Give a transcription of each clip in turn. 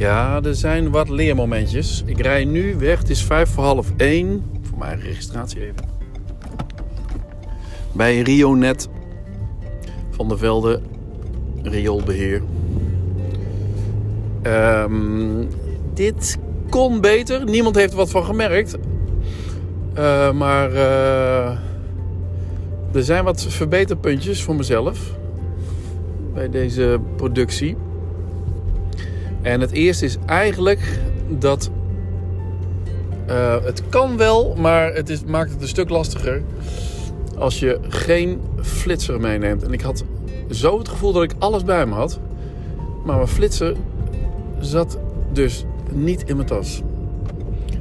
Ja, er zijn wat leermomentjes. Ik rij nu weg. Het is vijf voor half één. Voor mijn registratie even. Bij Rionet van der Velde Rioolbeheer. Ehm, dit kon beter. Niemand heeft er wat van gemerkt. Uh, maar uh, er zijn wat verbeterpuntjes voor mezelf bij deze productie. En het eerste is eigenlijk dat uh, het kan wel, maar het is, maakt het een stuk lastiger als je geen flitser meeneemt. En ik had zo het gevoel dat ik alles bij me had, maar mijn flitser zat dus niet in mijn tas.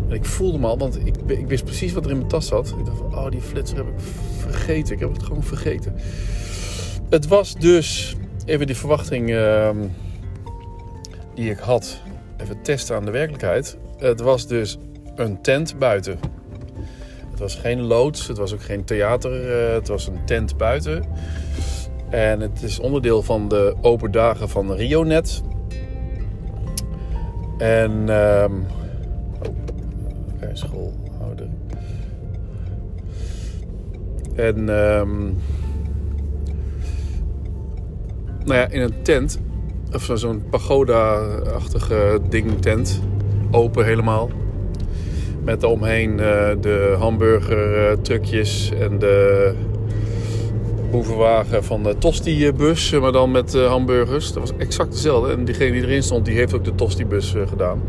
En ik voelde me al, want ik, ik wist precies wat er in mijn tas zat. Ik dacht van, oh die flitser heb ik vergeten. Ik heb het gewoon vergeten. Het was dus, even die verwachting uh, die ik had, even testen aan de werkelijkheid. Het was dus een tent buiten. Het was geen loods, het was ook geen theater, uh, het was een tent buiten. En het is onderdeel van de open dagen van Rionet. En um, oh, schoolhouder. En um, nou ja, in een tent, of zo'n pagoda-achtige ding tent, open helemaal. Met omheen uh, de hamburger truckjes en de boevenwagen van de Tosti-bus, maar dan met hamburgers. Dat was exact dezelfde. En diegene die erin stond, die heeft ook de Tosti-bus gedaan.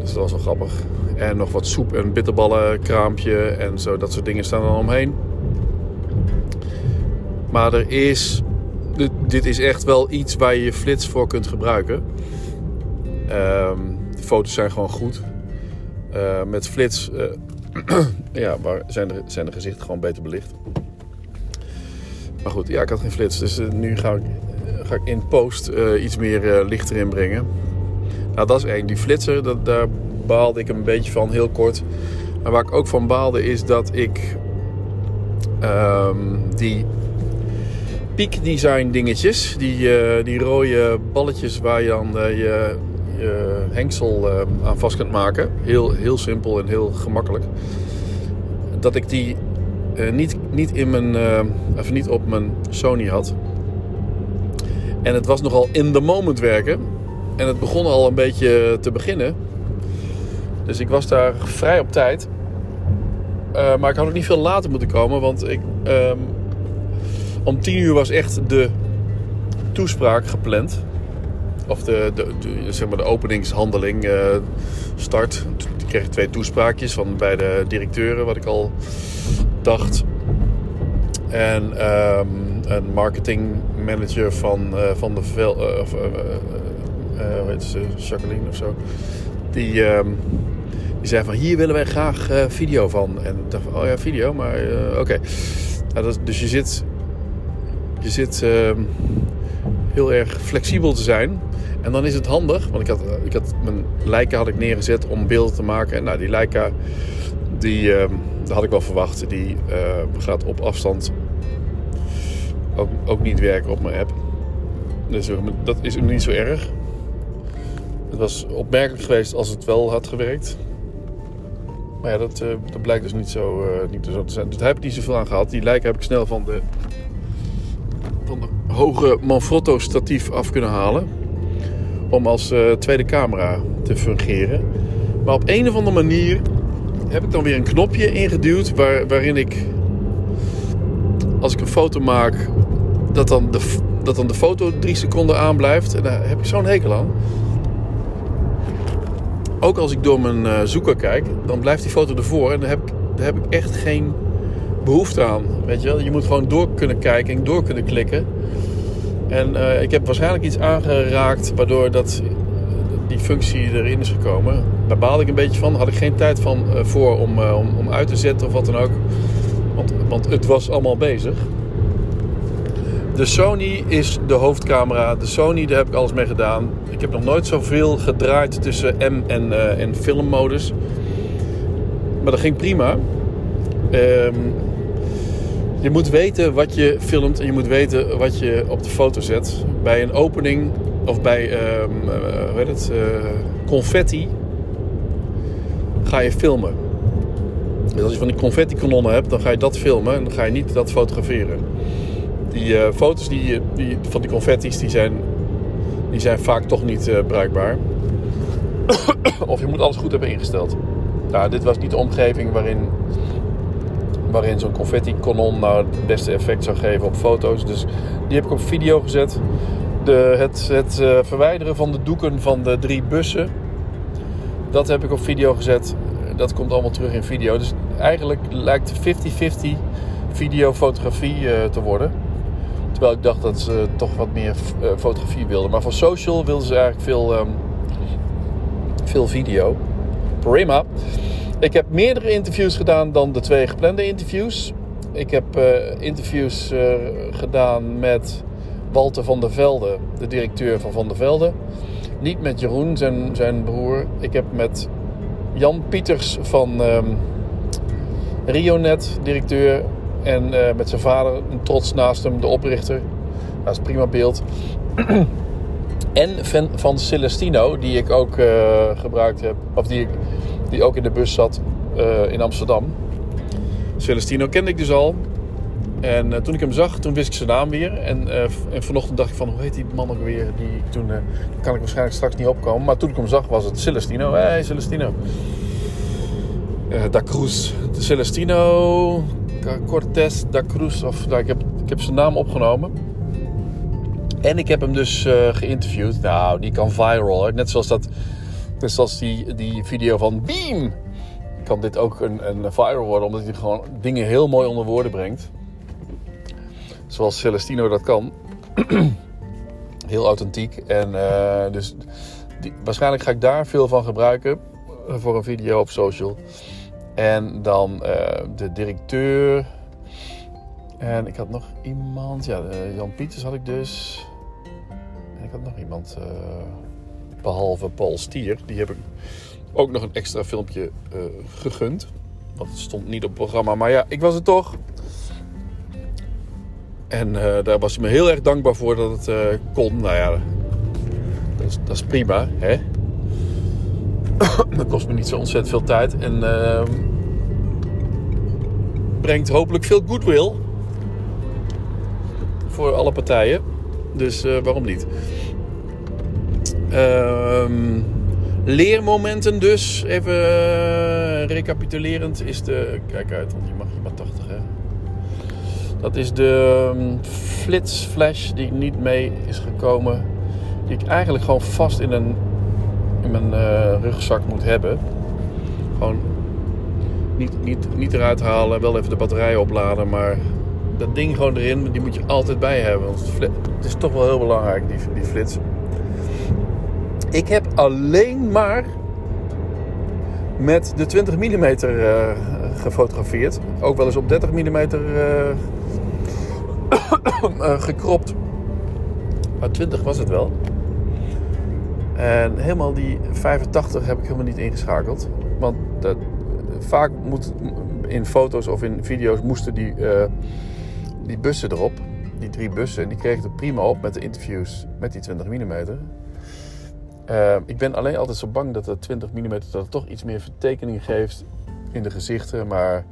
Dus dat was wel grappig. En nog wat soep en bitterballen, kraampje en zo. Dat soort dingen staan er omheen. Maar er is... Dit is echt wel iets waar je je flits voor kunt gebruiken. Um, de foto's zijn gewoon goed. Uh, met flits ja, waar zijn, de, zijn de gezichten gewoon beter belicht. Maar goed, ja, ik had geen flits. Dus uh, nu ga ik, ga ik in post iets meer licht erin brengen. Nou, dat is één. Die flitser, dat, daar baalde ik een beetje van, heel kort. Maar waar ik ook van baalde is dat ik um, die peak design dingetjes, die, die rode balletjes waar je dan je, je hengsel aan vast kunt maken. Heel, heel simpel en heel gemakkelijk. Dat ik die niet, niet, in mijn, of niet op mijn Sony had. En het was nogal in the moment werken. En het begon al een beetje te beginnen. Dus ik was daar vrij op tijd. Maar ik had ook niet veel later moeten komen. Want ik, um, om tien uur was echt de toespraak gepland. Of de, de, zeg maar de openingshandeling start. Toen kreeg twee toespraakjes van bij de directeuren. Wat ik al dacht. En um, een marketingmanager van, uh, van de Vel, uh, of, uh, hoe heet ze, Jacqueline of zo. Die, um, die zei van hier willen wij graag video van. En ik dacht van oh ja video, maar oké. Nou, dus je zit, je zit ehm, heel erg flexibel te zijn. En dan is het handig, want ik had, ik had mijn Leica had ik neergezet om beelden te maken. En nou, die Leica die, dat had ik wel verwacht. Die uh, gaat op afstand ook, ook niet werken op mijn app. Dus dat is niet zo erg. Het was opmerkelijk geweest als het wel had gewerkt. Maar ja, dat, dat blijkt dus niet zo, niet zo te zijn. Dus daar heb ik niet zoveel aan gehad. Die lijken heb ik snel van de hoge Manfrotto statief af kunnen halen. Om als uh, tweede camera te fungeren. Maar op een of andere manier heb ik dan weer een knopje ingeduwd waar, waarin ik, als ik een foto maak, dat dan, de, dat dan de foto drie seconden aanblijft. En daar heb ik zo'n hekel aan. Ook als ik door mijn uh, zoeker kijk, dan blijft die foto ervoor. En daar heb, ik, daar heb ik echt geen behoefte aan. Weet je wel? Je moet gewoon door kunnen kijken en door kunnen klikken. En uh, ik heb waarschijnlijk iets aangeraakt waardoor dat die functie erin is gekomen. Daar baalde ik een beetje van. Had ik geen tijd van, uh, voor om, om, om, uit te zetten of wat dan ook. Want, want het was allemaal bezig. De Sony is de hoofdcamera. De Sony, daar heb ik alles mee gedaan. Ik heb nog nooit zoveel gedraaid tussen M en, en filmmodus. Maar dat ging prima. Um, Je moet weten wat je filmt en je moet weten wat je op de foto zet. Bij een opening of bij um, hoe heet het, confetti ga je filmen. Dus als je van die confetti-kanonnen hebt, dan ga je dat filmen en dan ga je niet dat fotograferen. Die uh, foto's die, die, van die confetti's die zijn, die zijn vaak toch niet uh, bruikbaar. of je moet alles goed hebben ingesteld. Nou, dit was niet de omgeving waarin, waarin zo'n confetti-kanon nou het beste effect zou geven op foto's. Dus die heb ik op video gezet. De, het het uh, verwijderen van de doeken van de drie bussen, dat heb ik op video gezet. Dat komt allemaal terug in video. Dus eigenlijk lijkt 50-50 video-fotografie uh, te worden. Terwijl ik dacht dat ze toch wat meer uh, fotografie wilden. Maar voor social wilden ze eigenlijk veel, um, veel video. Prima. Ik heb meerdere interviews gedaan dan de twee geplande interviews. Ik heb uh, interviews gedaan met Walter van der Velde, de directeur van Van der Velde. Niet met Jeroen, zijn, zijn broer. Ik heb met Jan Pieters van um, Rionet, directeur. En uh, met zijn vader, trots naast hem, de oprichter. Dat is prima beeld. en van, van Celestino, die ik ook gebruikt heb. Of die, die ook in de bus zat uh, in Amsterdam. Celestino kende ik dus al. En uh, toen ik hem zag, toen wist ik zijn naam weer. En, uh, en vanochtend dacht ik van, hoe heet die man ook weer? Die toen, kan ik waarschijnlijk straks niet opkomen. Maar toen ik hem zag, was het Celestino. Hé, hey, Celestino. da Cruz. De Celestino Cortés da Cruz. Of, nou, ik, heb, ik heb zijn naam opgenomen. En ik heb hem dus geïnterviewd. Nou, die kan viral. Net zoals, dat, net zoals die, die video van Beam. Kan dit ook een, een viral worden. Omdat hij gewoon dingen heel mooi onder woorden brengt zoals Celestino dat kan. Heel authentiek. En uh, dus die, waarschijnlijk ga ik daar veel van gebruiken eh, voor een video op social. En dan uh, de directeur. En ik had nog iemand. Ja, Jan Pieters had ik dus. En ik had nog iemand. Behalve Paul Stier. Die heb ik ook nog een extra filmpje gegund. Want het stond niet op het programma. Maar ja, ik was er toch. En uh, daar was hij me heel erg dankbaar voor dat het uh, kon. Nou ja, dat is, dat is prima. Hè? dat kost me niet zo ontzettend veel tijd. En uh, brengt hopelijk veel goodwill. Voor alle partijen. Dus eh, waarom niet? Ehm, leermomenten dus. Even recapitulerend is de... Kijk uit, want je mag je maar 80 hè. Dat is de um, Flits Flash die niet mee is gekomen. Die ik eigenlijk gewoon vast in, een, in mijn uh, rugzak moet hebben. Gewoon niet, niet, niet eruit halen, wel even de batterij opladen, maar dat ding gewoon erin, die moet je altijd bij hebben. Want het is toch wel heel belangrijk, die, die flits. Ik heb alleen maar met de 20 mm uh, gefotografeerd. Ook wel eens op 30 mm uh, gekropt. Maar 20 was het wel. En helemaal die 85 heb ik helemaal niet ingeschakeld. Want dat, vaak moet in foto's of in video's moesten die, uh, die bussen erop. Die drie bussen. En die kregen er prima op met de interviews met die 20 mm. Uh, ik ben alleen altijd zo bang dat de 20 mm dat het toch iets meer vertekening geeft in de gezichten. Maar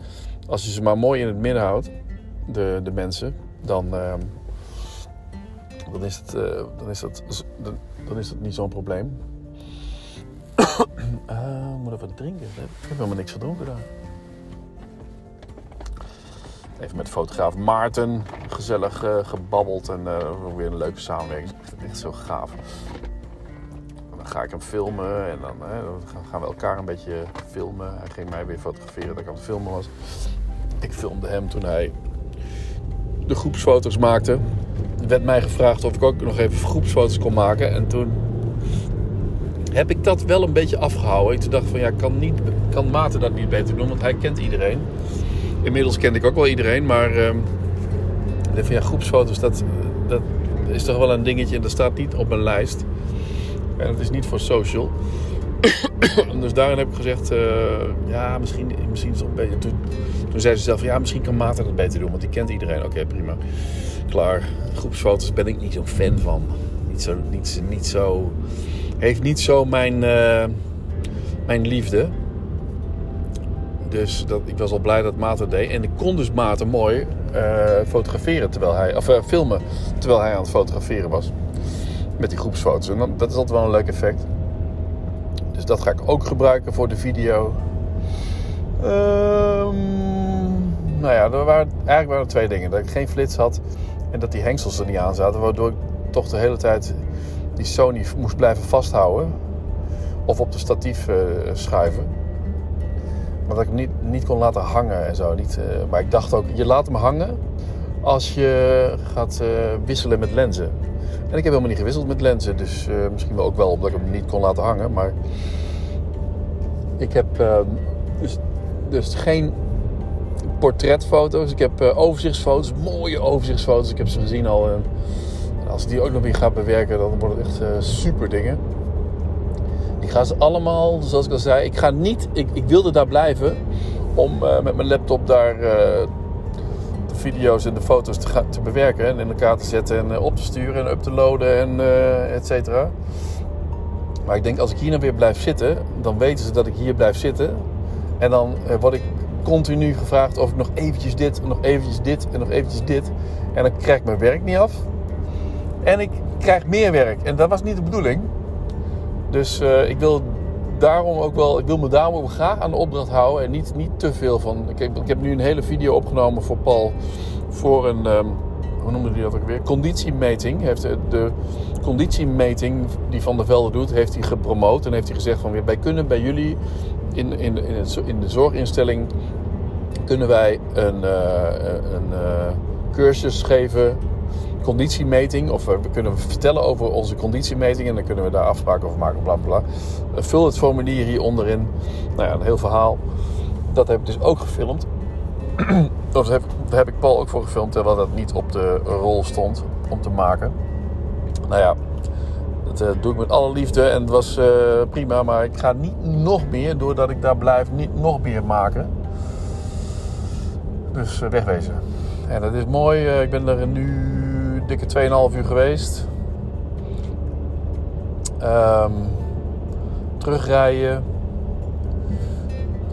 als je ze maar mooi in het midden houdt, de, de mensen, dan, uh, dan, is het, uh, dan, is dat, dan, is dat niet zo'n probleem. uh, moet even drinken. Ik heb helemaal niks gedronken daar. Even met fotograaf Maarten gezellig uh, gebabbeld en weer een leuke samenwerking. Echt zo gaaf. Ga ik hem filmen en dan, dan gaan we elkaar een beetje filmen. Hij ging mij weer fotograferen dat ik aan het filmen was. Ik filmde hem toen hij de groepsfoto's maakte. Er werd mij gevraagd of ik ook nog even groepsfoto's kon maken. En toen heb ik dat wel een beetje afgehouden. Ik dacht van ja, kan, niet, kan Maarten dat niet beter doen, want hij kent iedereen. Inmiddels kende ik ook wel iedereen, maar uh, van, ja, groepsfoto's, dat, dat is toch wel een dingetje en dat staat niet op mijn lijst. En het is niet voor social. dus daarin heb ik gezegd, uh, ja, misschien, misschien is het beter. Toen, toen zei ze zelf, ja, misschien kan Maarten het beter doen, want die kent iedereen. Oké, prima. Klaar. Groepsfoto's ben ik niet zo'n fan van. Niet zo, niet, niet zo, heeft niet zo mijn, uh, mijn liefde. Dus dat, ik was al blij dat Maarten deed. En ik kon dus Maarten mooi uh, fotograferen terwijl hij, of filmen terwijl hij aan het fotograferen was. Met die groepsfoto's. En dat is altijd wel een leuk effect. Dus dat ga ik ook gebruiken voor de video. Um, nou ja, er waren, eigenlijk waren er twee dingen. Dat ik geen flits had en dat die hengsels er niet aan zaten. Waardoor ik toch de hele tijd die Sony moest blijven vasthouden. Of op de statief uh, schuiven. Maar dat ik hem niet, niet kon laten hangen en zo. Niet, uh, maar ik dacht ook, je laat hem hangen als je gaat uh, wisselen met lenzen. En ik heb helemaal niet gewisseld met lenzen. Dus uh, misschien wel ook wel omdat ik hem niet kon laten hangen. Maar ik heb uh, dus, dus geen portretfoto's. Ik heb uh, overzichtsfoto's. Mooie overzichtsfoto's. Ik heb ze gezien al. En als ik die ook nog weer ga bewerken, dan wordt het echt super dingen. Ik ga ze allemaal, zoals ik al zei, ik ga niet, ik, ik wilde daar blijven om met mijn laptop daar video's en de foto's te, te bewerken en in elkaar te zetten en eh, op te sturen en up te loaden en uh, et cetera. Maar ik denk als ik hier nou weer blijf zitten, dan weten ze dat ik hier blijf zitten. En dan uh, word ik continu gevraagd of ik nog eventjes dit, nog eventjes dit en nog eventjes dit. En dan krijg ik mijn werk niet af. En ik krijg meer werk. En dat was niet de bedoeling. Dus ik wil daarom ook wel, ik wil me daarom ook graag aan de opdracht houden en niet, niet te veel van. Ik heb, ik heb nu een hele video opgenomen voor Paul voor een, um, hoe dat ook weer? Conditiemeting. Heeft de, conditiemeting die Van der Velde doet, heeft hij gepromoot en heeft hij gezegd van wij kunnen bij jullie in, in, in, in de zorginstelling kunnen wij een, uh, een uh, cursus geven conditiemeting. Of we kunnen vertellen over onze conditiemeting. En dan kunnen we daar afspraken over maken. Bla bla. Vul het formulier hier onderin. Nou ja, een heel verhaal. Dat heb ik dus ook gefilmd. of heb, daar heb ik Paul ook voor gefilmd. Terwijl dat niet op de rol stond om te maken. Nou ja, dat uh, doe ik met alle liefde. En het was uh, prima. Maar ik ga niet nog meer, doordat ik daar blijf, niet nog meer maken. Dus uh, wegwezen. En dat is mooi. ik ben er nu dikke 2,5 uur geweest. Um, terugrijden.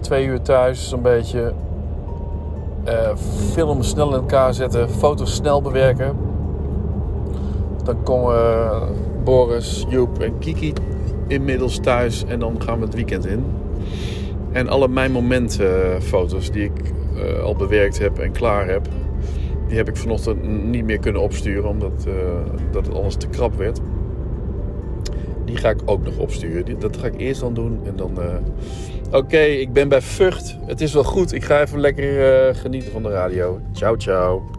Twee uur thuis, zo'n beetje. Uh, film snel in elkaar zetten, foto's snel bewerken. Dan komen Boris, Joep en Kiki inmiddels thuis en dan gaan we het weekend in. En alle mijn momenten foto's die ik al bewerkt heb en klaar heb, die heb ik vanochtend niet meer kunnen opsturen omdat uh, dat het anders te krap werd. Die ga ik ook nog opsturen. Dat ga ik eerst dan doen en dan. Uh... Oké, ik ben bij Vught. Het is wel goed. Ik ga even lekker uh, genieten van de radio. Ciao, ciao.